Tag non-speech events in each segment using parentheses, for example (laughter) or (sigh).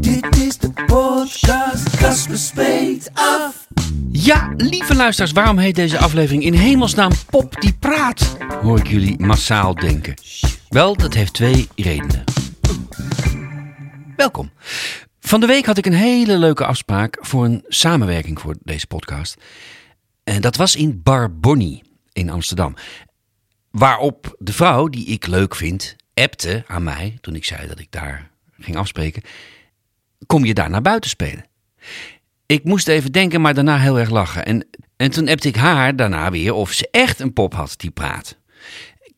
Dit is de podcast, Casper Speet af. Ja, lieve luisteraars, waarom heet deze aflevering in hemelsnaam Pop die praat? Hoor ik jullie massaal denken. Wel, dat heeft twee redenen. Welkom. Van de week had ik een hele leuke afspraak voor een samenwerking voor deze podcast. En dat was in Bar in Amsterdam. Waarop de vrouw, die ik leuk vind, appte aan mij toen ik zei dat ik daar ging afspreken. Kom je daar naar buiten spelen? Ik moest even denken, maar daarna heel erg lachen. En, en toen appte ik haar daarna weer of ze echt een pop had die praat.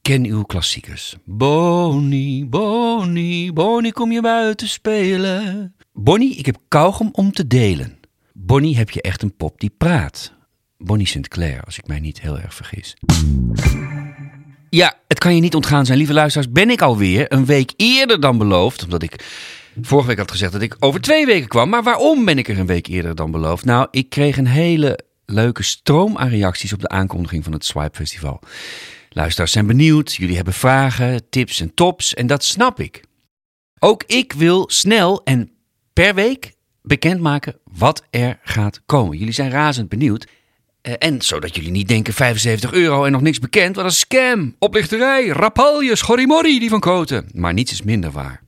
Ken uw klassiekers. Bonnie, Bonnie, Bonnie, kom je buiten spelen? Bonnie, ik heb kauwgom om te delen. Bonnie, heb je echt een pop die praat? Bonnie Sinclair, als ik mij niet heel erg vergis. Ja, het kan je niet ontgaan zijn, lieve luisteraars. Ben ik alweer een week eerder dan beloofd, omdat ik vorige week had gezegd dat ik over twee weken kwam. Maar waarom ben ik er een week eerder dan beloofd? Nou, ik kreeg een hele leuke stroom aan reacties op de aankondiging van het Swipe Festival. Luisteraars zijn benieuwd, jullie hebben vragen, tips en tops en dat snap ik. Ook ik wil snel en per week bekendmaken wat er gaat komen. Jullie zijn razend benieuwd. Eh, en zodat jullie niet denken 75 euro en nog niks bekend. Wat een scam, oplichterij, rapalje, schorrimorrie die van Koten. Maar niets is minder waar.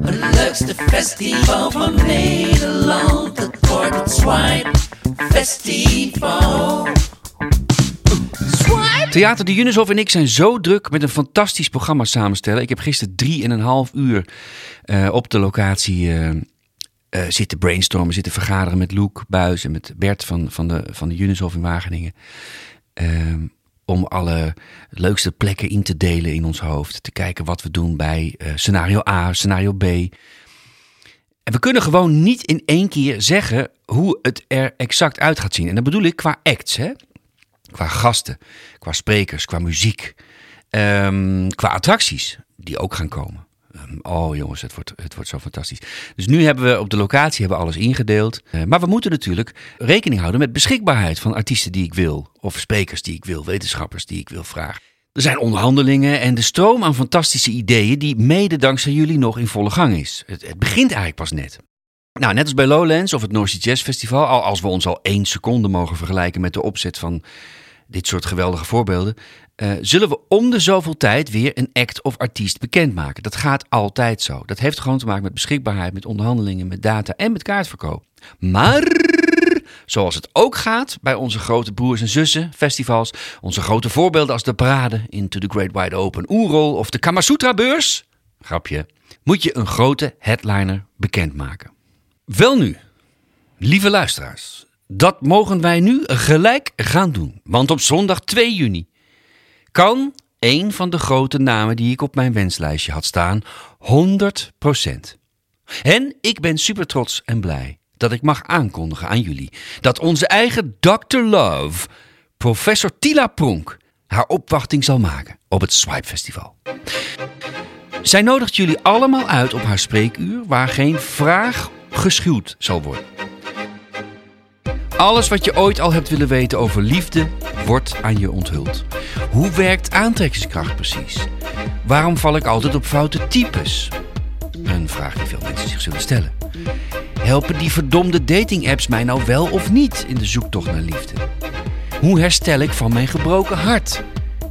Het leukste festival van Nederland. Het Swipe Festival. Theater de Junushof en ik zijn zo druk met een fantastisch programma samenstellen. Ik heb gisteren drie en een half uur eh, op de locatie eh, eh, zitten brainstormen, zitten vergaderen met Loek Buis en met Bert van, van, de, van de Junushof in Wageningen. Ehm, om alle leukste plekken in te delen in ons hoofd. Te kijken wat we doen bij eh, scenario A, scenario B. En we kunnen gewoon niet in één keer zeggen hoe het er exact uit gaat zien. En dat bedoel ik qua acts, hè? qua gasten, qua sprekers, qua muziek, ehm, qua attracties die ook gaan komen. Ehm, oh jongens, het wordt, het wordt zo fantastisch. Dus nu hebben we op de locatie hebben we alles ingedeeld. Eh, maar we moeten natuurlijk rekening houden met beschikbaarheid van artiesten die ik wil. Of sprekers die ik wil, wetenschappers die ik wil vragen. Er zijn onderhandelingen en de stroom aan fantastische ideeën die mede dankzij jullie nog in volle gang is. Het, het begint eigenlijk pas net. Nou, net als bij Lowlands of het North Jazz Festival, al als we ons al één seconde mogen vergelijken met de opzet van dit soort geweldige voorbeelden, eh, zullen we om de zoveel tijd weer een act of artiest bekendmaken. Dat gaat altijd zo. Dat heeft gewoon te maken met beschikbaarheid, met onderhandelingen, met data en met kaartverkoop. Maar zoals het ook gaat bij onze grote broers en zussen festivals, onze grote voorbeelden als de Parade, Into the Great Wide Open, Oerol of de Kamasutra beurs, grapje, moet je een grote headliner bekendmaken. Wel nu, lieve luisteraars, dat mogen wij nu gelijk gaan doen. Want op zondag 2 juni kan een van de grote namen die ik op mijn wenslijstje had staan 100%. En ik ben super trots en blij dat ik mag aankondigen aan jullie dat onze eigen Dr. Love, professor Tila Pronk, haar opwachting zal maken op het Swipe Festival. Zij nodigt jullie allemaal uit op haar spreekuur waar geen vraag geschuwd zal worden. Alles wat je ooit al hebt willen weten over liefde wordt aan je onthuld. Hoe werkt aantrekkingskracht precies? Waarom val ik altijd op foute types? Een vraag die veel mensen zich zullen stellen. Helpen die verdomde dating-apps mij nou wel of niet in de zoektocht naar liefde? Hoe herstel ik van mijn gebroken hart?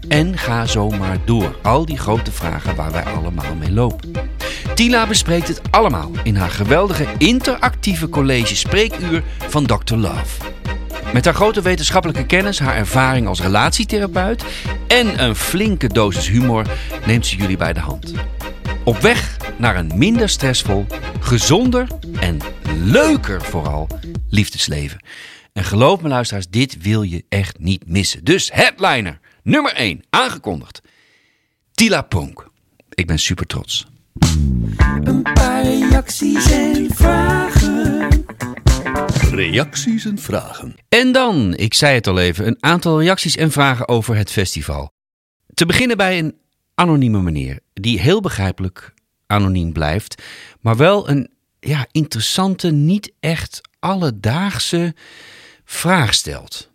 En ga zo maar door. Al die grote vragen waar wij allemaal mee lopen. Tila bespreekt het allemaal in haar geweldige interactieve college spreekuur van Dr. Love. Met haar grote wetenschappelijke kennis, haar ervaring als relatietherapeut en een flinke dosis humor neemt ze jullie bij de hand. Op weg naar een minder stressvol, gezonder en leuker vooral liefdesleven. En geloof me luisteraars, dit wil je echt niet missen. Dus headliner nummer 1, aangekondigd. Tila Ponk. Ik ben super trots. Een paar reacties en vragen. Reacties en vragen. En dan, ik zei het al even, een aantal reacties en vragen over het festival. Te beginnen bij een anonieme meneer, die heel begrijpelijk anoniem blijft, maar wel een ja, interessante, niet echt alledaagse vraag stelt.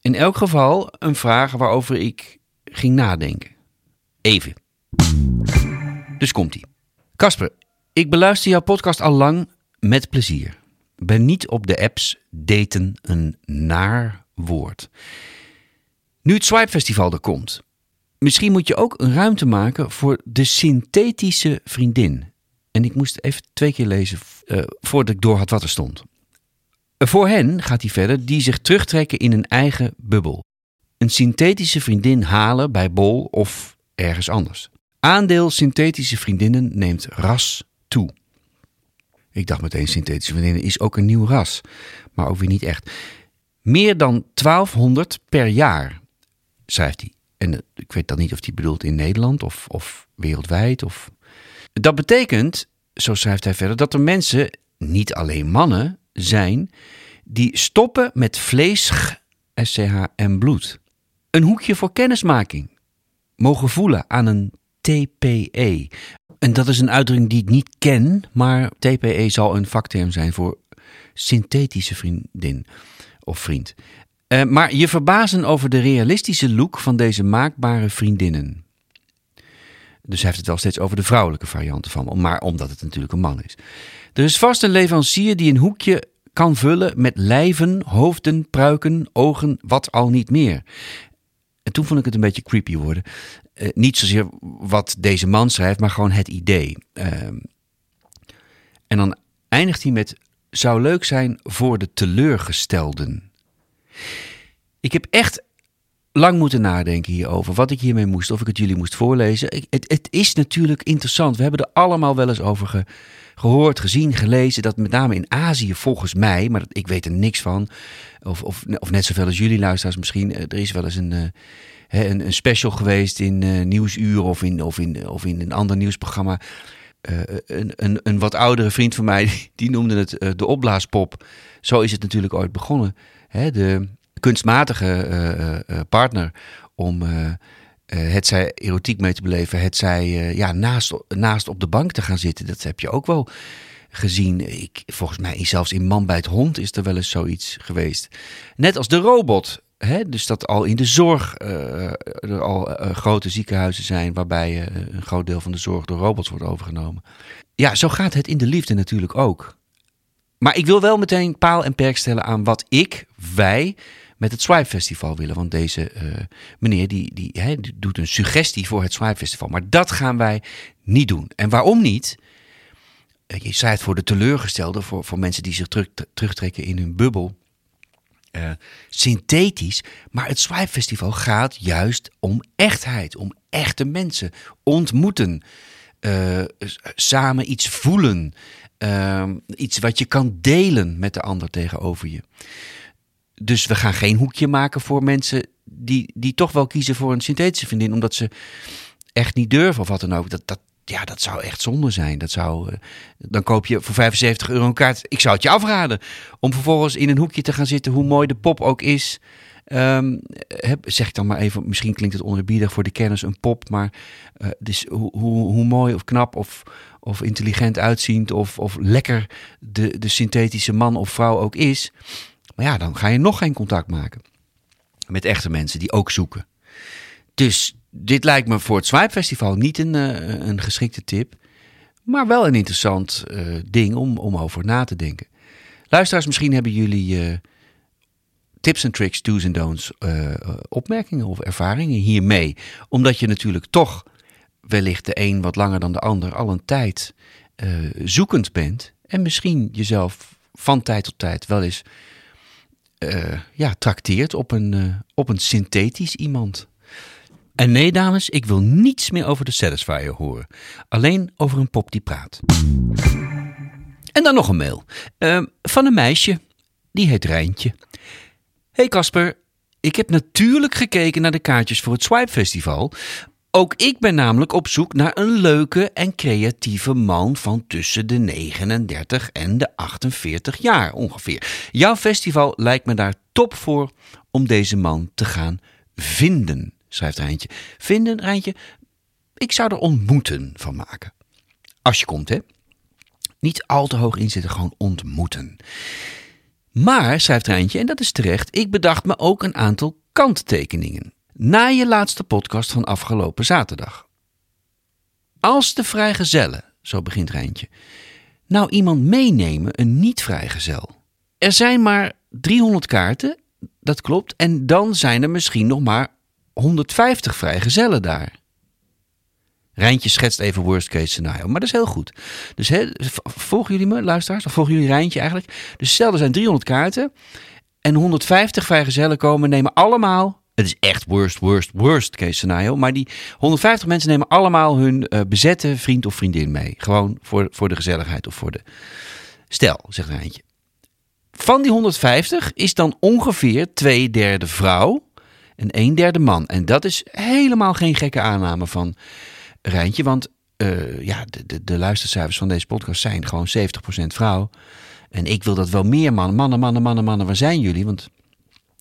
In elk geval een vraag waarover ik ging nadenken. Even. Dus komt-ie. Casper, ik beluister jouw podcast al lang met plezier. Ben niet op de apps daten een naar woord. Nu het Swipe Festival er komt, misschien moet je ook een ruimte maken voor de synthetische vriendin. En ik moest even twee keer lezen eh, voordat ik door had wat er stond. Voor hen, gaat hij verder, die zich terugtrekken in een eigen bubbel. Een synthetische vriendin halen bij Bol of ergens anders. Aandeel synthetische vriendinnen neemt ras toe. Ik dacht meteen, synthetische vriendinnen is ook een nieuw ras. Maar ook weer niet echt. Meer dan 1200 per jaar, schrijft hij. En eh, ik weet dan niet of hij bedoelt in Nederland of, of wereldwijd. Of... Dat betekent, zo schrijft hij verder, dat er mensen, niet alleen mannen, zijn die stoppen met vlees, SCH en bloed. Een hoekje voor kennismaking. Mogen voelen aan een TPE. En dat is een uitdrukking die ik niet ken, maar TPE zal een vakterm zijn voor synthetische vriendin of vriend. Uh, maar je verbazen over de realistische look van deze maakbare vriendinnen. Dus hij heeft het wel steeds over de vrouwelijke varianten van, maar omdat het natuurlijk een man is. Er is vast een leverancier die een hoekje kan vullen met lijven, hoofden, pruiken, ogen, wat al niet meer. En toen vond ik het een beetje creepy worden. Uh, niet zozeer wat deze man schrijft, maar gewoon het idee. Uh, en dan eindigt hij met: zou leuk zijn voor de teleurgestelden. Ik heb echt lang moeten nadenken hierover, wat ik hiermee moest, of ik het jullie moest voorlezen. het, het, is natuurlijk interessant. We hebben er allemaal wel eens over ge, gehoord, gezien, gelezen. Dat met name in Azië, volgens mij, maar ik weet er niks van. Of, of, of net zoveel als jullie luisteraars misschien. Eh, er is wel eens een, uh, een, een, special geweest in uh, Nieuwsuur of in, of, in, of in een ander nieuwsprogramma. Uh, een, een, een, wat oudere vriend van mij, (laughs) die noemde het de opblaaspop. Zo is het natuurlijk ooit begonnen. Hè, de kunstmatige partner om het zij erotiek mee te beleven, het zij ja, naast, naast op de bank te gaan zitten. Dat heb je ook wel gezien. Ik, volgens mij zelfs in Man bij het Hond is er wel eens zoiets geweest. Net als de robot. Dus dat al in de zorg uh, er al grote ziekenhuizen zijn waarbij een groot deel van de zorg door robots wordt overgenomen. Ja, zo gaat het in de liefde natuurlijk ook. Maar ik wil wel meteen paal en perk stellen aan wat ik, wij met het Swipe Festival willen. Want deze meneer die, die, doet een suggestie voor het Swipe Festival. Maar dat gaan wij niet doen. En waarom niet? Je zei het voor de teleurgestelde, voor, voor mensen die zich terug, terugtrekken in hun bubbel. Uh, synthetisch. Maar het Swipe Festival gaat juist om echtheid. Om echte mensen. Ontmoeten. samen iets voelen. iets wat je kan delen met de ander tegenover je dus we gaan geen hoekje maken voor mensen die, die toch wel kiezen voor een synthetische vriendin, omdat ze echt niet durven of wat dan ook. Dat, dat, ja, dat zou echt zonde zijn. Dat zou, uh, dan koop je voor 75 euro een kaart. Ik zou het je afraden om vervolgens in een hoekje te gaan zitten, hoe mooi de pop ook is. Um, heb, zeg ik dan maar even, misschien klinkt het onerbiedig voor de kennis een pop, maar uh, dus hoe, hoe, hoe mooi of knap of, of intelligent uitziend of, of lekker de, de synthetische man of vrouw ook is. Maar ja, dan ga je nog geen contact maken met echte mensen die ook zoeken. Dus dit lijkt me voor het Swipe Festival niet een, uh, een geschikte tip. Maar wel een interessant uh, ding om, om over na te denken. Luisteraars, misschien hebben jullie uh, tips en tricks, do's en don'ts, opmerkingen of ervaringen hiermee. Omdat je natuurlijk toch wellicht de een wat langer dan de ander al een tijd zoekend bent. En misschien jezelf van tijd tot tijd wel eens ja, trakteert op een, op een synthetisch iemand. En nee, dames, ik wil niets meer over de Satisfier horen. Alleen over een pop die praat. En dan nog een mail. Uh, van een meisje. Die heet Rijntje. Hey Casper, ik heb natuurlijk gekeken naar de kaartjes voor het Swipe Festival. Ook ik ben namelijk op zoek naar een leuke en creatieve man van tussen de 39 en de 48 jaar ongeveer. Jouw festival lijkt me daar top voor om deze man te gaan vinden, schrijft Rijntje. Vinden, Rijntje? Ik zou er ontmoeten van maken. Als je komt, hè? Niet al te hoog inzitten, gewoon ontmoeten. Maar, schrijft Rijntje, en dat is terecht, ik bedacht me ook een aantal kanttekeningen. Na je laatste podcast van afgelopen zaterdag. Als de vrijgezellen, zo begint Rijntje, nou iemand meenemen, een niet-vrijgezel. Er zijn maar 300 kaarten, dat klopt, en dan zijn er misschien nog maar 150 vrijgezellen daar. Rijntje schetst even worst case scenario, maar dat is heel goed. Dus v- volgen jullie me, luisteraars? Of volgen jullie Rijntje eigenlijk? Dus stel er zijn 300 kaarten en 150 vrijgezellen komen, nemen allemaal... Het is echt worst, worst, worst case scenario. Maar die 150 mensen nemen allemaal hun eh, bezette vriend of vriendin mee. Gewoon voor, voor de gezelligheid of voor de... Stel, zegt Rijntje. Van die 150 is dan ongeveer twee derde vrouw en een derde man. En dat is helemaal geen gekke aanname van Rijntje. Want eh, ja, de, de, de luistercijfers van deze podcast zijn gewoon 70% vrouw. En ik wil dat wel meer mannen. Mannen, mannen, mannen, mannen, waar zijn jullie? Want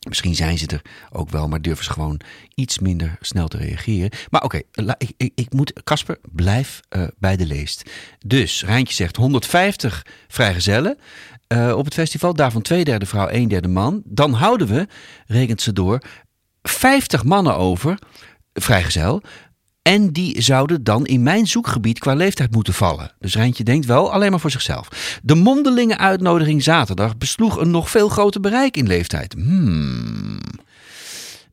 misschien zijn ze er ook wel, maar durven ze gewoon iets minder snel te reageren. Maar oké, ik, ik, ik moet... Casper, blijf eh, bij de leest. Dus, Rijntje zegt 150 vrijgezellen eh, op het festival. Daarvan twee derde vrouw, een derde man. Dan houden we, rekent ze door, 50 mannen over, vrijgezel. En die zouden dan in mijn zoekgebied qua leeftijd moeten vallen. Dus Rijntje denkt wel alleen maar voor zichzelf. De mondelinge uitnodiging zaterdag besloeg een nog veel groter bereik in leeftijd. Hmm.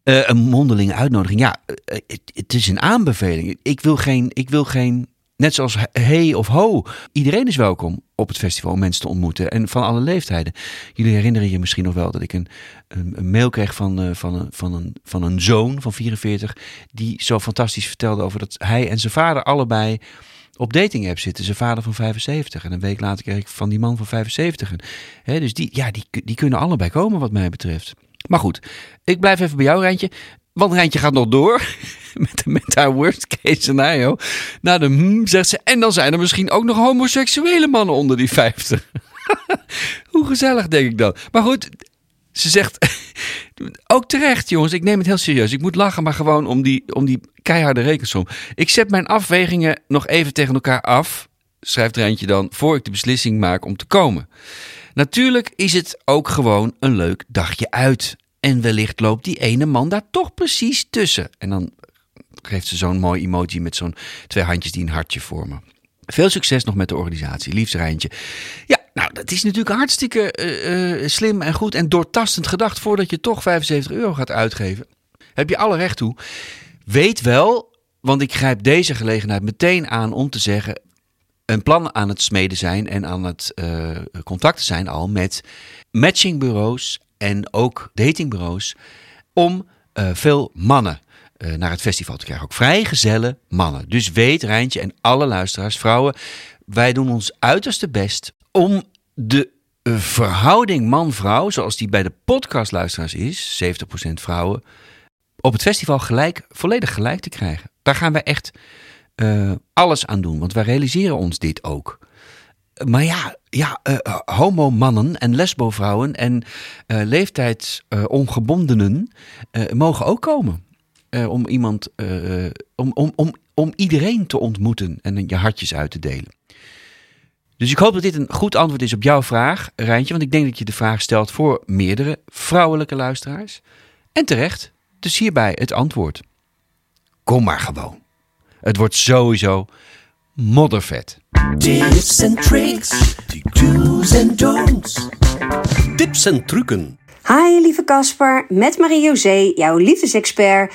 Eh, een mondelinge uitnodiging. Ja, eh, het, het is een aanbeveling. Ik wil geen, ik wil geen, net zoals hey of ho. Iedereen is welkom op het festival om mensen te ontmoeten. En van alle leeftijden. Jullie herinneren je misschien nog wel dat ik een, een, mail kreeg van, eh, van, een, van, een, van een zoon van 44. Die zo fantastisch vertelde over dat hij en zijn vader allebei op dating app zitten. Zijn vader van 75. En een week later kreeg ik van die man van 75. En, hè, dus die, ja, die, die kunnen allebei komen wat mij betreft. Maar goed, ik blijf even bij jou, Rijntje. Want Rijntje gaat nog door (laughs) met, met haar worst case scenario. Na de hmm, zegt ze, en dan zijn er misschien ook nog homoseksuele mannen onder die 50. (laughs) Hoe gezellig, denk ik dan. Maar goed, ze zegt, (laughs) ook terecht jongens, ik neem het heel serieus. Ik moet lachen, maar gewoon om die, om die keiharde rekensom. Ik zet mijn afwegingen nog even tegen elkaar af, schrijft Rijntje dan, voor ik de beslissing maak om te komen. Natuurlijk is het ook gewoon een leuk dagje uit. En wellicht loopt die ene man daar toch precies tussen. En dan geeft ze zo'n mooi emoji met zo'n twee handjes die een hartje vormen. Veel succes nog met de organisatie, liefst Rijntje. Ja, nou, dat is natuurlijk hartstikke eh, eh, slim en goed en doortastend gedacht voordat je toch 75 euro gaat uitgeven. Heb je alle recht toe. Weet wel, want ik grijp deze gelegenheid meteen aan om te zeggen: een plan aan het smeden zijn en aan het eh contacten zijn al met matchingbureaus en ook datingbureaus om eh, veel mannen eh, naar het festival te krijgen. Ook vrijgezelle mannen. Dus weet Rijntje en alle luisteraars, vrouwen, wij doen ons uiterste best om de eh, verhouding man-vrouw, zoals die bij de podcastluisteraars is, 70% vrouwen, op het festival gelijk, volledig gelijk te krijgen. Daar gaan wij echt alles aan doen, want wij realiseren ons dit ook. Maar ja, ja eh, eh, homo-mannen en lesbo-vrouwen en eh leeftijdsongebondenen mogen ook komen. Om iemand, om, om, om, om iedereen te ontmoeten en je hartjes uit te delen. Dus ik hoop dat dit een goed antwoord is op jouw vraag, Rijntje. Want ik denk dat je de vraag stelt voor meerdere vrouwelijke luisteraars. En terecht, dus hierbij het antwoord. Kom maar gewoon. Het wordt sowieso moddervet. Tips and tricks, do's and don'ts. Tips en trucken. Hi lieve Casper, met Marie-José, jouw liefdesexpert.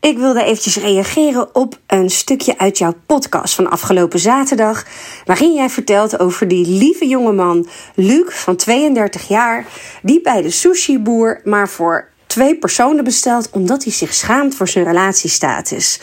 Ik wilde eventjes reageren op een stukje uit jouw podcast van afgelopen zaterdag. Waarin jij vertelt over die lieve jongeman Luc van 32 jaar. Die bij de sushi-boer maar voor twee personen bestelt omdat hij zich schaamt voor zijn relatiestatus.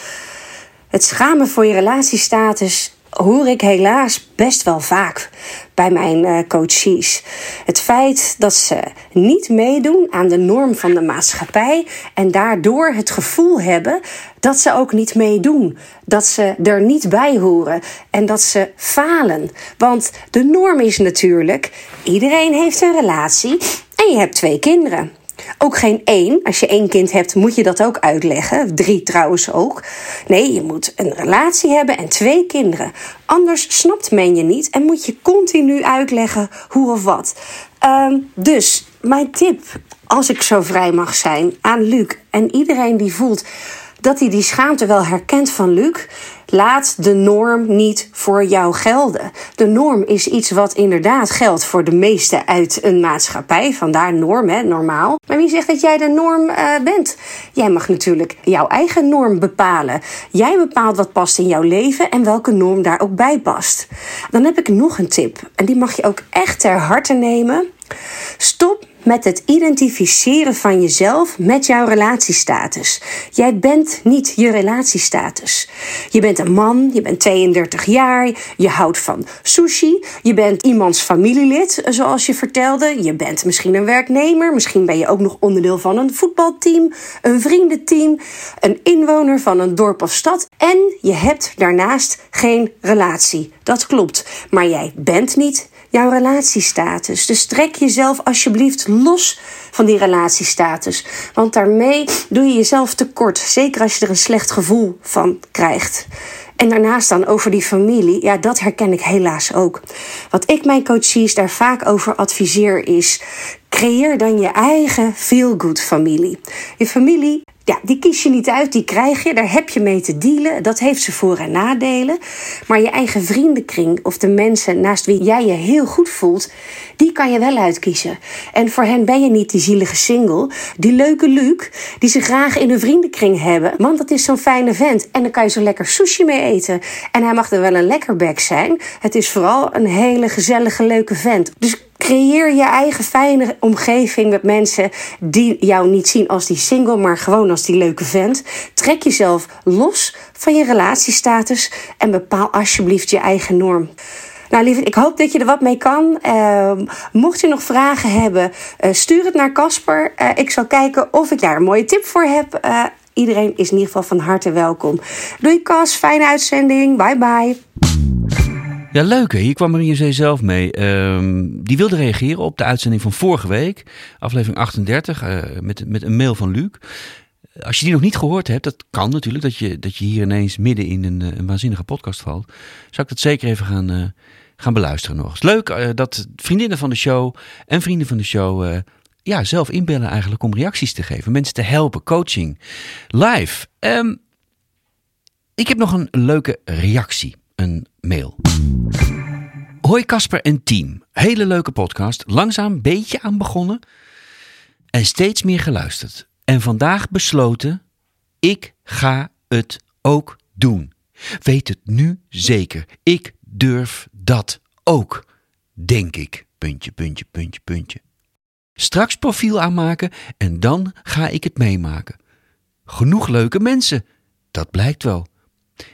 Het schamen voor je relatiestatus hoor ik helaas best wel vaak bij mijn uh, coaches. Het feit dat ze niet meedoen aan de norm van de maatschappij en daardoor het gevoel hebben dat ze ook niet meedoen, dat ze er niet bij horen en dat ze falen. Want de norm is natuurlijk: iedereen heeft een relatie en je hebt twee kinderen. Ook geen één. Als je één kind hebt, moet je dat ook uitleggen. Drie trouwens ook. Nee, je moet een relatie hebben en twee kinderen. Anders snapt men je niet en moet je continu uitleggen hoe of wat. Ehm, dus mijn tip, als ik zo vrij mag zijn, aan Luc en iedereen die voelt dat hij die schaamte wel herkent van Luc. Laat de norm niet voor jou gelden. De norm is iets wat inderdaad geldt voor de meesten uit een maatschappij. Vandaar norm, hè, normaal. Maar wie zegt dat jij de norm uh, bent? Jij mag natuurlijk jouw eigen norm bepalen. Jij bepaalt wat past in jouw leven en welke norm daar ook bij past. Dan heb ik nog een tip. En die mag je ook echt ter harte nemen. Stop met het identificeren van jezelf met jouw relatiestatus. Jij bent niet je relatiestatus. Je bent een man, je bent 32 jaar, je houdt van sushi, je bent iemands familielid, zoals je vertelde. Je bent misschien een werknemer, misschien ben je ook nog onderdeel van een voetbalteam, een vriendenteam, een inwoner van een dorp of stad en je hebt daarnaast geen relatie. Dat klopt, maar jij bent niet jouw relatiestatus. Dus trek jezelf alsjeblieft los van die relatiestatus. Want daarmee doe je jezelf tekort. Zeker als je er een slecht gevoel van krijgt. En daarnaast dan over die familie, ja, dat herken ik helaas ook. Wat ik mijn coaches daar vaak over adviseer is: creëer dan je eigen feel-good familie. Je familie ja, die kies je niet uit, die krijg je, daar heb je mee te dealen. Dat heeft ze voor- en nadelen. Maar je eigen vriendenkring of de mensen naast wie jij je heel goed voelt, die kan je wel uitkiezen. En voor hen ben je niet die zielige single, die leuke Luc, die ze graag in hun vriendenkring hebben. Want dat is zo'n fijne vent. En dan kan je zo lekker sushi mee eten. En hij mag er wel een lekkerbek zijn. Het is vooral een hele gezellige, leuke vent. Dus Creëer je eigen fijne omgeving met mensen die jou niet zien als die single, maar gewoon als die leuke vent. Trek jezelf los van je relatiestatus en bepaal alsjeblieft je eigen norm. Nou, lieve, ik hoop dat je er wat mee kan. Uh, mocht je nog vragen hebben, uh, stuur het naar Casper. Uh, ik zal kijken of ik daar een mooie tip voor heb. Eh, iedereen is in ieder geval van harte welkom. Doei Cas, fijne uitzending. Bye bye. Ja, leuk hè. Hier kwam Marie Zee zelf mee. Um, die wilde reageren op de uitzending van vorige week, aflevering 38, uh, met, met een mail van Luc. Als je die nog niet gehoord hebt, dat kan natuurlijk, dat je, dat je hier ineens midden in een, een waanzinnige podcast valt. Zou ik dat zeker even gaan, uh, gaan beluisteren nog. Leuk dat vriendinnen van de show en vrienden van de show ja, zelf inbellen eigenlijk om reacties te geven. Mensen te helpen, coaching, live. Um, ik heb nog een leuke reactie, een mail. Hoi Casper en team. Hele leuke podcast. Langzaam beetje aan begonnen. En steeds meer geluisterd. En vandaag besloten. Ik ga het ook doen. Weet het nu zeker. Ik durf dat ook. Denk ik. Puntje, puntje, puntje, puntje. Straks profiel aanmaken en dan ga ik het meemaken. Genoeg leuke mensen. Dat blijkt wel.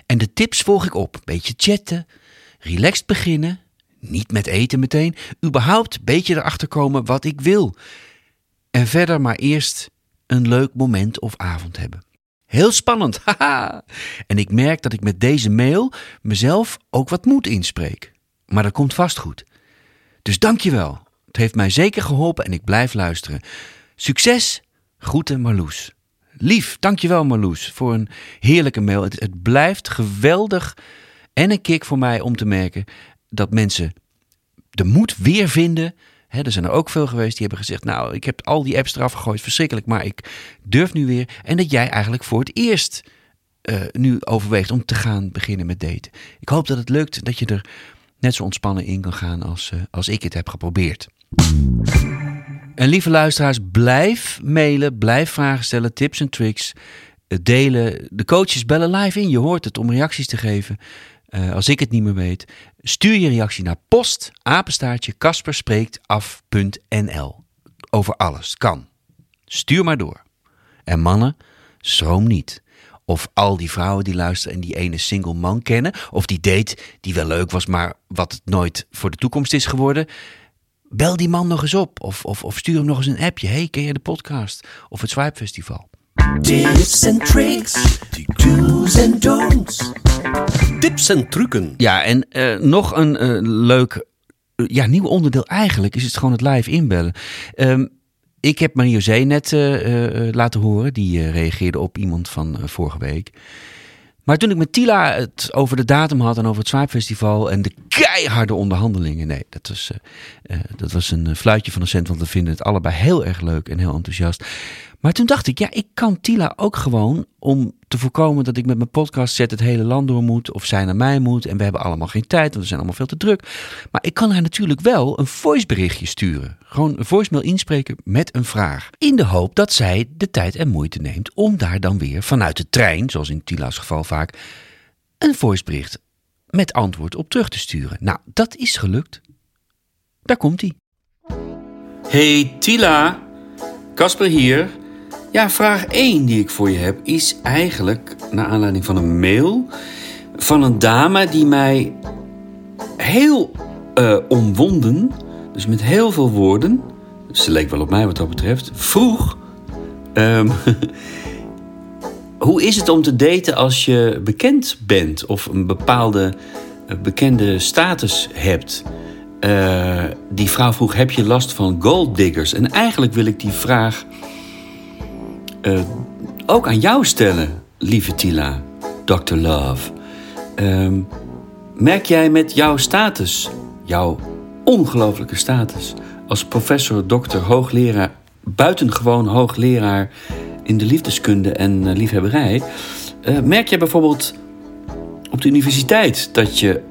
En de tips volg ik op. Beetje chatten, relaxed beginnen, niet met eten meteen, überhaupt een beetje erachter komen wat ik wil. En verder maar eerst een leuk moment of avond hebben. Heel spannend, (laughs) haha. En ik merk dat ik met deze mail mezelf ook wat moed inspreek. Maar dat komt vast goed. Dus dankjewel. Het heeft mij zeker geholpen en ik blijf luisteren. Succes, groeten Marloes. Lief, dankjewel Marloes voor een heerlijke mail. Het, het blijft geweldig en een kick voor mij om te merken dat mensen de moed weer vinden. Er zijn er ook veel geweest die hebben gezegd: Nou, ik heb al die apps eraf gegooid, verschrikkelijk, maar ik durf nu weer. En dat jij eigenlijk voor het eerst uh, nu overweegt om te gaan beginnen met daten. Ik hoop dat het lukt, dat je er net zo ontspannen in kan gaan als, uh, als ik het heb geprobeerd. En lieve luisteraars, blijf mailen, blijf vragen stellen, tips en tricks eh, delen. De coaches bellen live in, je hoort het, om reacties te geven. Uh, als ik het niet meer weet, stuur je reactie naar post apenstaartje kasperspreektaf.nl. Over alles, kan. Stuur maar door. En mannen, schroom niet Of al die vrouwen die luisteren en die ene single man kennen. Of die date die wel leuk was, maar wat het nooit voor de toekomst is geworden. Bel die man nog eens op. Of, of, of stuur hem nog eens een appje. Hey, ken je de podcast? Of het Swipe Festival. Tips en tricks, do's en don'ts. Tips en trucken. Ja, en eh, nog een eh, leuk eh, ja, nieuw onderdeel eigenlijk is het gewoon het live inbellen. Ehm, ik heb Marie-José net eh, eh, laten horen. Die eh, reageerde op iemand van vorige week. Maar toen ik met Tila het over de datum had en over het Swipe Festival en de keiharde onderhandelingen. Nee, dat was, eh, eh, dat was een eh, fluitje van een cent, want we vinden het allebei heel erg leuk en heel enthousiast. Maar toen dacht ik, ja, ik kan Tila ook gewoon om te voorkomen dat ik met mijn podcast zet het hele land door moet of zij naar mij moet. En we hebben allemaal geen tijd, want we zijn allemaal veel te druk. Maar ik kan haar natuurlijk wel een voiceberichtje sturen. Gewoon een voicemail inspreken met een vraag. In de hoop dat zij de tijd en moeite neemt om daar dan weer vanuit de trein, zoals in Tila's geval vaak, een voicebericht met antwoord op terug te sturen. Nou, dat is gelukt. Daar komt hij. Hey Tila, Casper hier. Ja, vraag 1 die ik voor je heb is eigenlijk naar aanleiding van een mail van een dame die mij heel eh, omwonden, dus met heel veel woorden, ze leek wel op mij wat dat betreft, vroeg. ehm, (laughs) hoe is het om te daten als je bekend bent of een bepaalde eh, bekende status hebt? Eh, die vrouw vroeg: Heb je last van gold diggers? En eigenlijk wil ik die vraag eh, ook aan jou stellen, lieve Tila, Dr. Love. Ehm, merk jij met jouw status, jouw ongelooflijke status, als professor, dokter, hoogleraar, buitengewoon hoogleraar in de liefdeskunde en eh, liefhebberij, eh, merk jij bijvoorbeeld op de universiteit dat je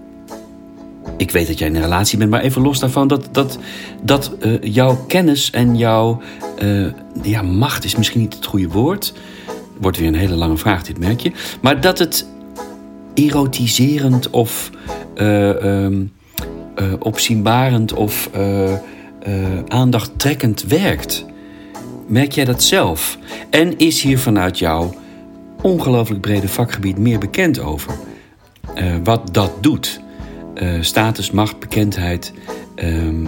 ik weet dat jij in een relatie bent, maar even los daarvan dat, dat, dat eh, jouw kennis en jouw eh, ja, macht is misschien niet het goede woord. Wordt weer een hele lange vraag, dit merk je. Maar dat het erotiserend of eh, ehm, eh, opzienbarend of aandachttrekkend werkt. Merk jij dat zelf? En is hier vanuit jouw ongelooflijk brede vakgebied meer bekend over? Wat dat doet? Eh, status, macht, bekendheid. ehm,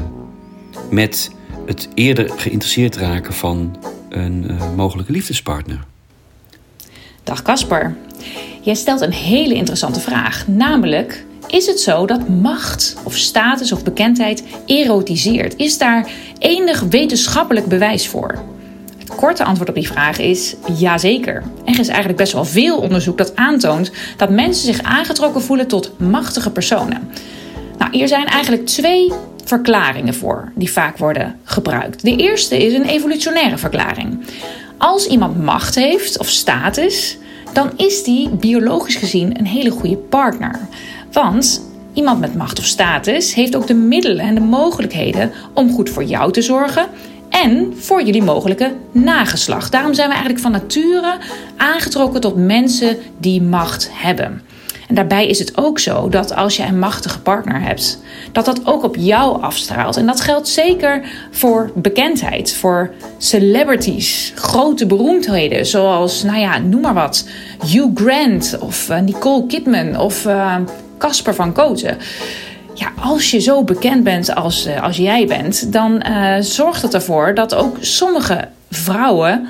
met het eerder geïnteresseerd raken van een eh, mogelijke liefdespartner. Dag Casper. Jij stelt een hele interessante vraag. Namelijk, is het zo dat macht of status of bekendheid erotiseert? Is daar enig wetenschappelijk bewijs voor? Korte antwoord op die vraag is jazeker. Er is eigenlijk best wel veel onderzoek dat aantoont dat mensen zich aangetrokken voelen tot machtige personen. Nou, hier zijn eigenlijk twee verklaringen voor die vaak worden gebruikt. De eerste is een evolutionaire verklaring. Als iemand macht heeft of status, dan is die biologisch gezien een hele goede partner. Want iemand met macht of status heeft ook de middelen en de mogelijkheden om goed voor jou te zorgen en voor jullie mogelijke nageslacht. Daarom zijn we eigenlijk van nature aangetrokken tot mensen die macht hebben. En daarbij is het ook zo dat als je een machtige partner hebt, dat dat ook op jou afstraalt. En dat geldt zeker voor bekendheid, voor celebrities, grote beroemdheden, zoals, nou ja, noem maar wat, Hugh Grant of eh, Nicole Kidman of eh, Casper van Koten. Ja, als je zo bekend bent als, eh, als jij bent, dan eh, zorgt het ervoor dat ook sommige vrouwen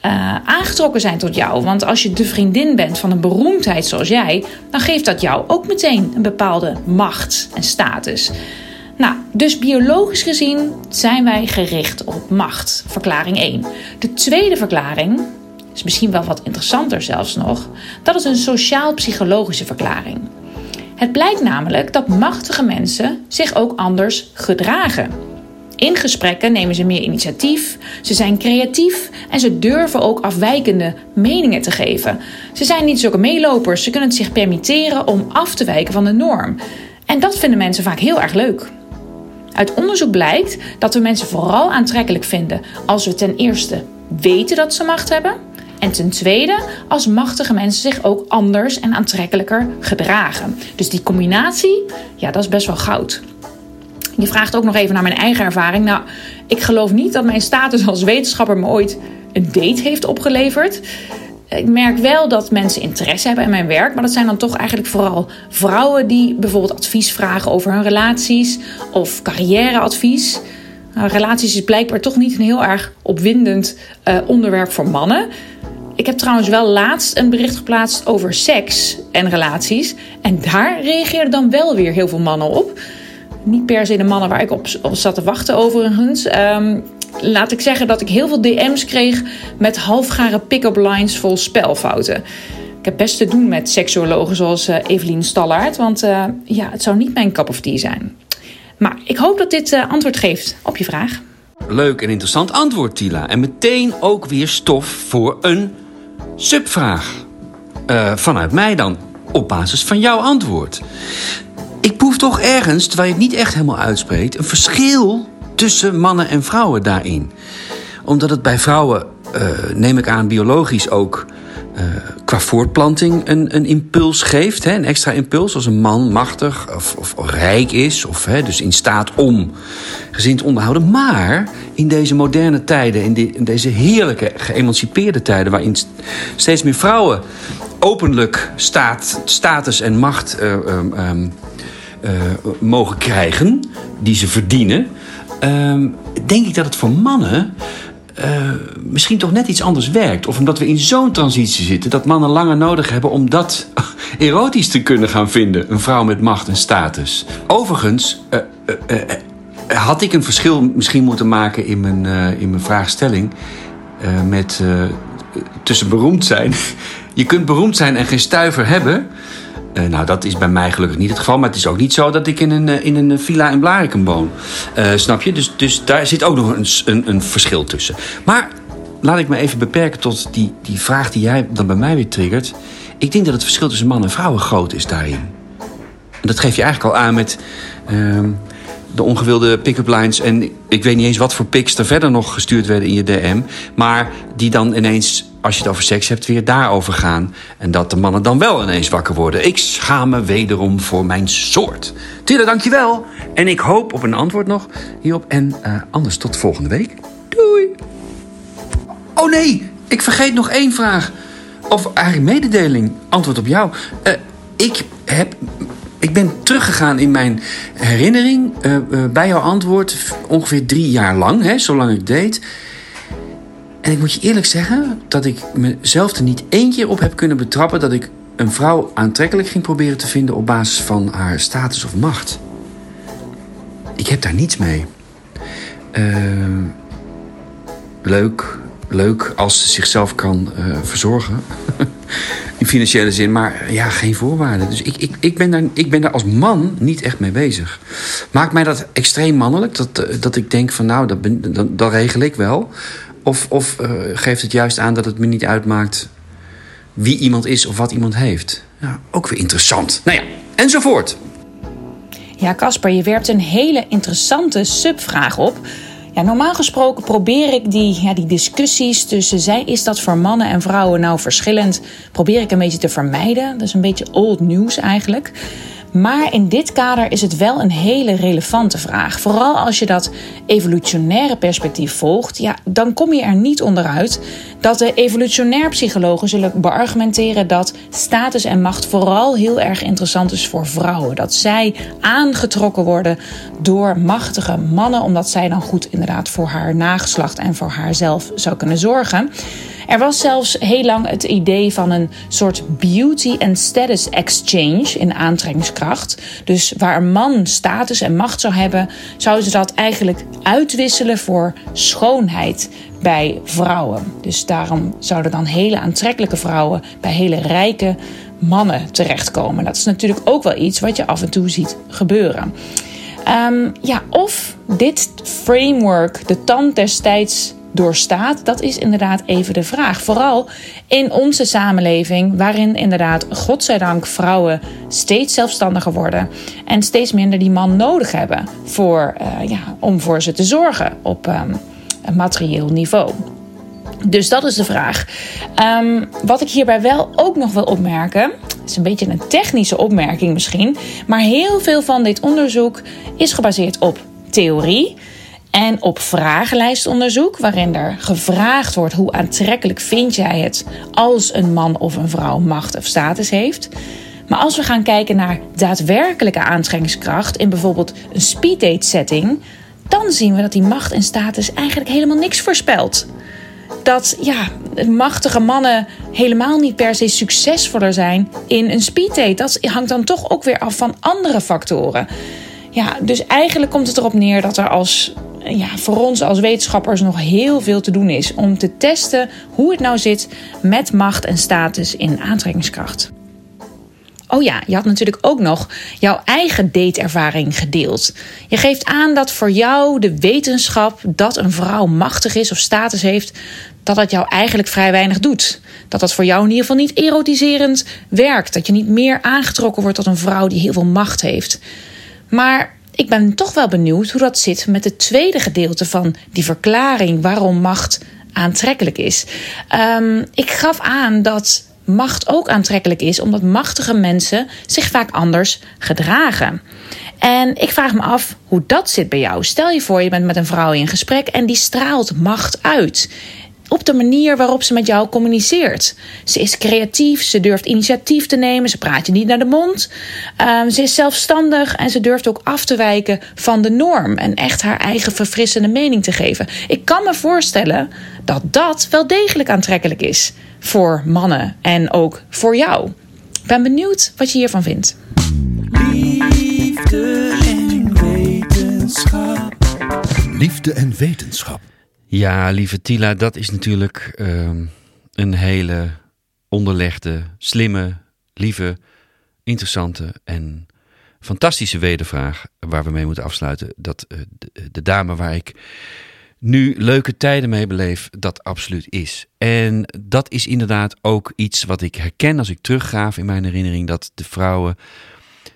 eh, aangetrokken zijn tot jou. Want als je de vriendin bent van een beroemdheid zoals jij, dan geeft dat jou ook meteen een bepaalde macht en status. Nou, dus biologisch gezien zijn wij gericht op macht. Verklaring 1. De tweede verklaring is misschien wel wat interessanter zelfs nog. Dat is een sociaal-psychologische verklaring. Het blijkt namelijk dat machtige mensen zich ook anders gedragen. In gesprekken nemen ze meer initiatief, ze zijn creatief en ze durven ook afwijkende meningen te geven. Ze zijn niet zulke meelopers, ze kunnen het zich permitteren om af te wijken van de norm. En dat vinden mensen vaak heel erg leuk. Uit onderzoek blijkt dat we mensen vooral aantrekkelijk vinden als we ten eerste weten dat ze macht hebben. En ten tweede, als machtige mensen zich ook anders en aantrekkelijker gedragen. Dus die combinatie, ja, dat is best wel goud. Je vraagt ook nog even naar mijn eigen ervaring. Nou, ik geloof niet dat mijn status als wetenschapper me ooit een date heeft opgeleverd. ik merk wel dat mensen interesse hebben in mijn werk, maar dat zijn dan toch eigenlijk vooral vrouwen die bijvoorbeeld advies vragen over hun relaties of carrièreadvies. Nou, relaties is blijkbaar toch niet een heel erg opwindend uh, onderwerp voor mannen. Ik heb trouwens wel laatst een bericht geplaatst over seks en relaties. En daar reageerden dan wel weer heel veel mannen op. Niet per se de mannen waar ik op, op zat te wachten overigens. Um, laat ik zeggen dat ik heel veel DM's kreeg met halfgare pick-up lines vol spelfouten. Ik heb best te doen met seksuologen zoals uh, Evelien Stallaert, want uh, ja, het zou niet mijn cup of tea zijn. Maar ik hoop dat dit uh, antwoord geeft op je vraag. Leuk en interessant antwoord, Tila. En meteen ook weer stof voor een subvraag. vanuit mij dan, op basis van jouw antwoord. Ik proef toch ergens, terwijl je het niet echt helemaal uitspreekt, een verschil tussen mannen en vrouwen daarin. Omdat het bij vrouwen, uh, neem ik aan, biologisch ook uh, qua voortplanting een, een impuls geeft. Hè, een extra impuls als een man machtig of, of, rijk is. Of hè, dus in staat om gezin te onderhouden. Maar in deze moderne tijden, in, deze heerlijke geëmancipeerde tijden... waarin steeds meer vrouwen openlijk staat, status en macht uh, um, mogen krijgen... die ze verdienen uh, denk ik dat het voor mannen uh, misschien toch net iets anders werkt. Of omdat we in zo'n transitie zitten dat mannen langer nodig hebben om dat (laughs) erotisch te kunnen gaan vinden. Een vrouw met macht en status. Overigens. Uh, had ik een verschil misschien moeten maken in mijn, in mijn vraagstelling met tussen beroemd zijn. (laughs) Je kunt beroemd zijn en geen stuiver hebben. Uh, nou, dat is bij mij gelukkig niet het geval. Maar het is ook niet zo dat ik in een, eh, in een villa in Blarikum woon. Uh, snap je? Dus, dus daar zit ook nog een, een, een, verschil tussen. Maar laat ik me even beperken tot die, die vraag die jij dan bij mij weer triggert. Ik denk dat het verschil tussen man en vrouwen groot is daarin. En dat geef je eigenlijk al aan met uh, de ongewilde pick-up lines. En ik weet niet eens wat voor pics er verder nog gestuurd werden in je DM. Maar die dan ineens als je het over seks hebt, weer daarover gaan. En dat de mannen dan wel ineens wakker worden. Ik schaam me wederom voor mijn soort. Tille, dankjewel. En ik hoop op een antwoord nog hierop. En uh, anders tot volgende week. Doei. Oh nee, ik vergeet nog één vraag. Of eigenlijk mededeling. Antwoord op jou. Uh, ik heb ik ben teruggegaan in mijn herinnering uh, bij jouw antwoord ongeveer drie jaar lang, hè, zolang ik deed. En ik moet je eerlijk zeggen dat ik mezelf er niet één keer op heb kunnen betrappen dat ik een vrouw aantrekkelijk ging proberen te vinden op basis van haar status of macht. Ik heb daar niets mee. Uh, leuk, leuk als ze zichzelf kan uh, verzorgen. (laughs) In financiële zin, maar ja, geen voorwaarden. Dus ik, ik, ik, ben daar, ik ben daar als man niet echt mee bezig. Maakt mij dat extreem mannelijk? Dat, eh, dat ik denk van nou, dat, ben, dat, dat regel ik wel. Of, of uh, geeft het juist aan dat het me niet uitmaakt wie iemand is of wat iemand heeft? Ja, ook weer interessant. Nou ja, enzovoort. Ja, Casper, je werpt een hele interessante subvraag op. Ja, normaal gesproken probeer ik die, ja, die discussies tussen zij is dat voor mannen en vrouwen nou verschillend, probeer ik een beetje te vermijden. Dat is een beetje old news eigenlijk. Maar in dit kader is het wel een hele relevante vraag. Vooral als je dat evolutionaire perspectief volgt, ja, dan kom je er niet onderuit dat de evolutionair psychologen zullen beargumenteren dat status en macht vooral heel erg interessant is voor vrouwen. Dat zij aangetrokken worden door machtige mannen, omdat zij dan goed inderdaad voor haar nageslacht en voor haarzelf zou kunnen zorgen. Er was zelfs heel lang het idee van een soort beauty and status exchange in aantrekkingskracht. Dus waar een man status en macht zou hebben, zouden ze dat eigenlijk uitwisselen voor schoonheid bij vrouwen. Dus daarom zouden dan hele aantrekkelijke vrouwen bij hele rijke mannen terechtkomen. Dat is natuurlijk ook wel iets wat je af en toe ziet gebeuren. Um, ja, of dit framework de tand destijds doorstaat, dat is inderdaad even de vraag. Vooral in onze samenleving, waarin inderdaad, godzijdank, vrouwen steeds zelfstandiger worden en steeds minder die man nodig hebben voor, uh, ja, om voor ze te zorgen op een materieel niveau. Dus dat is de vraag. Um, wat ik hierbij wel ook nog wil opmerken, is een beetje een technische opmerking misschien, maar heel veel van dit onderzoek is gebaseerd op theorie. En op vragenlijstonderzoek, waarin er gevraagd wordt hoe aantrekkelijk vind jij het als een man of een vrouw macht of status heeft. Maar als we gaan kijken naar daadwerkelijke aantrekkingskracht in bijvoorbeeld een speeddate setting, dan zien we dat die macht en status eigenlijk helemaal niks voorspelt. Dat ja, machtige mannen helemaal niet per se succesvoller zijn in een speeddate. Dat hangt dan toch ook weer af van andere factoren. Ja, dus eigenlijk komt het erop neer dat er als, ja, voor ons als wetenschappers nog heel veel te doen is om te testen hoe het nou zit met macht en status in aantrekkingskracht. Oh ja, je had natuurlijk ook nog jouw eigen dateervaring gedeeld. Je geeft aan dat voor jou de wetenschap dat een vrouw machtig is of status heeft, dat dat jou eigenlijk vrij weinig doet. Dat dat voor jou in ieder geval niet erotiserend werkt. Dat je niet meer aangetrokken wordt tot een vrouw die heel veel macht heeft. Maar ik ben toch wel benieuwd hoe dat zit met het tweede gedeelte van die verklaring waarom macht aantrekkelijk is. Um, ik gaf aan dat macht ook aantrekkelijk is, omdat machtige mensen zich vaak anders gedragen. En ik vraag me af hoe dat zit bij jou. Stel je voor, je bent met een vrouw in gesprek en die straalt macht uit op de manier waarop ze met jou communiceert. Ze is creatief, ze durft initiatief te nemen, ze praat je niet naar de mond. Um, ze is zelfstandig en ze durft ook af te wijken van de norm en echt haar eigen verfrissende mening te geven. Ik kan me voorstellen dat dat wel degelijk aantrekkelijk is voor mannen en ook voor jou. Ik ben benieuwd wat je hiervan vindt. Liefde en wetenschap. Liefde en wetenschap. Ja, lieve Tila, dat is natuurlijk ehm, een hele onderlegde, slimme, lieve, interessante en fantastische wedervraag waar we mee moeten afsluiten. Dat eh, de, de dame waar ik nu leuke tijden mee beleef, dat absoluut is. En dat is inderdaad ook iets wat ik herken als ik teruggraaf in mijn herinnering, dat de vrouwen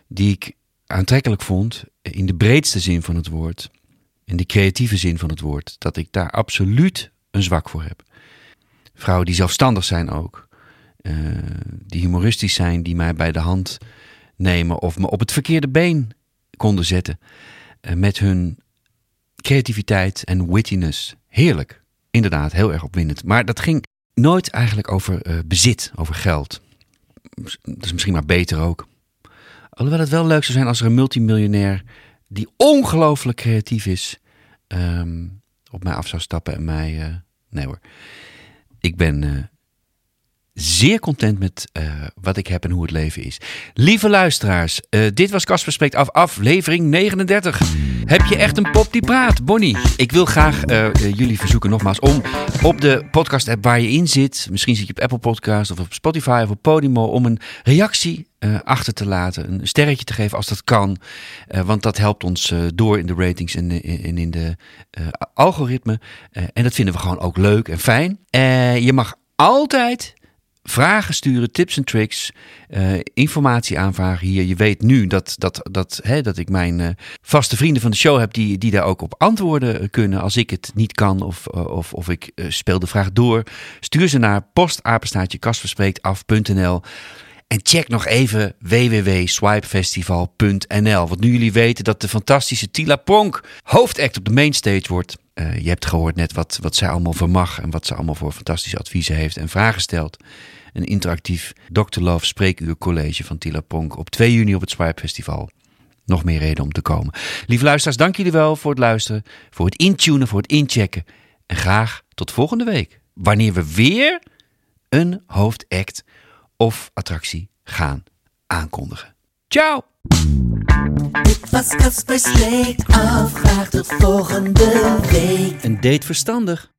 die ik aantrekkelijk vond, in de breedste zin van het woord, in de creatieve zin van het woord, dat ik daar absoluut een zwak voor heb. Vrouwen die zelfstandig zijn ook, uh, die humoristisch zijn, die mij bij de hand nemen of me op het verkeerde been konden zetten uh, met hun creativiteit en wittiness. Heerlijk, inderdaad, heel erg opwindend. Maar dat ging nooit eigenlijk over uh, bezit, over geld. Dat is misschien maar beter ook. Alhoewel het wel leuk zou zijn als er een multimiljonair die ongelooflijk creatief is, um, op mij af zou stappen en mij. Uh, nee hoor. Ik ben uh, zeer content met uh, wat ik heb en hoe het leven is. Lieve luisteraars, dit was Casper Spreekt Af, aflevering 39. Heb je echt een pop die praat? Bonnie, ik wil graag jullie verzoeken nogmaals om op de podcast app waar je in zit, misschien zit je op Apple Podcast of op Spotify of op Podimo, om een reactie achter te laten. Een sterretje te geven als dat kan. Want dat helpt ons door in de ratings en in, in de algoritme. en dat vinden we gewoon ook leuk en fijn. je mag altijd vragen sturen, tips en tricks, informatie aanvragen hier. Je weet nu dat, dat, dat, hè, dat ik mijn vaste vrienden van de show heb die, die daar ook op antwoorden kunnen. Als ik het niet kan of, of, of ik speel de vraag door. Stuur ze naar postapenstaatje kastverspreektaf.nl. En check nog even www.swipefestival.nl. Want nu jullie weten dat de fantastische Tila Ponk hoofdact op de mainstage wordt. Je hebt gehoord net wat, wat zij allemaal vermag en wat ze allemaal voor fantastische adviezen heeft en vragen stelt. Een interactief Dr. Love spreekuur college van Tila Ponk op 2 juni op het Swipe Festival. Nog meer reden om te komen. Lieve luisteraars, dank jullie wel voor het luisteren, voor het intunen, voor het inchecken. En graag tot volgende week. Wanneer we weer een hoofdact of attractie gaan aankondigen. Ciao! Dit was tot volgende week. Een date verstandig.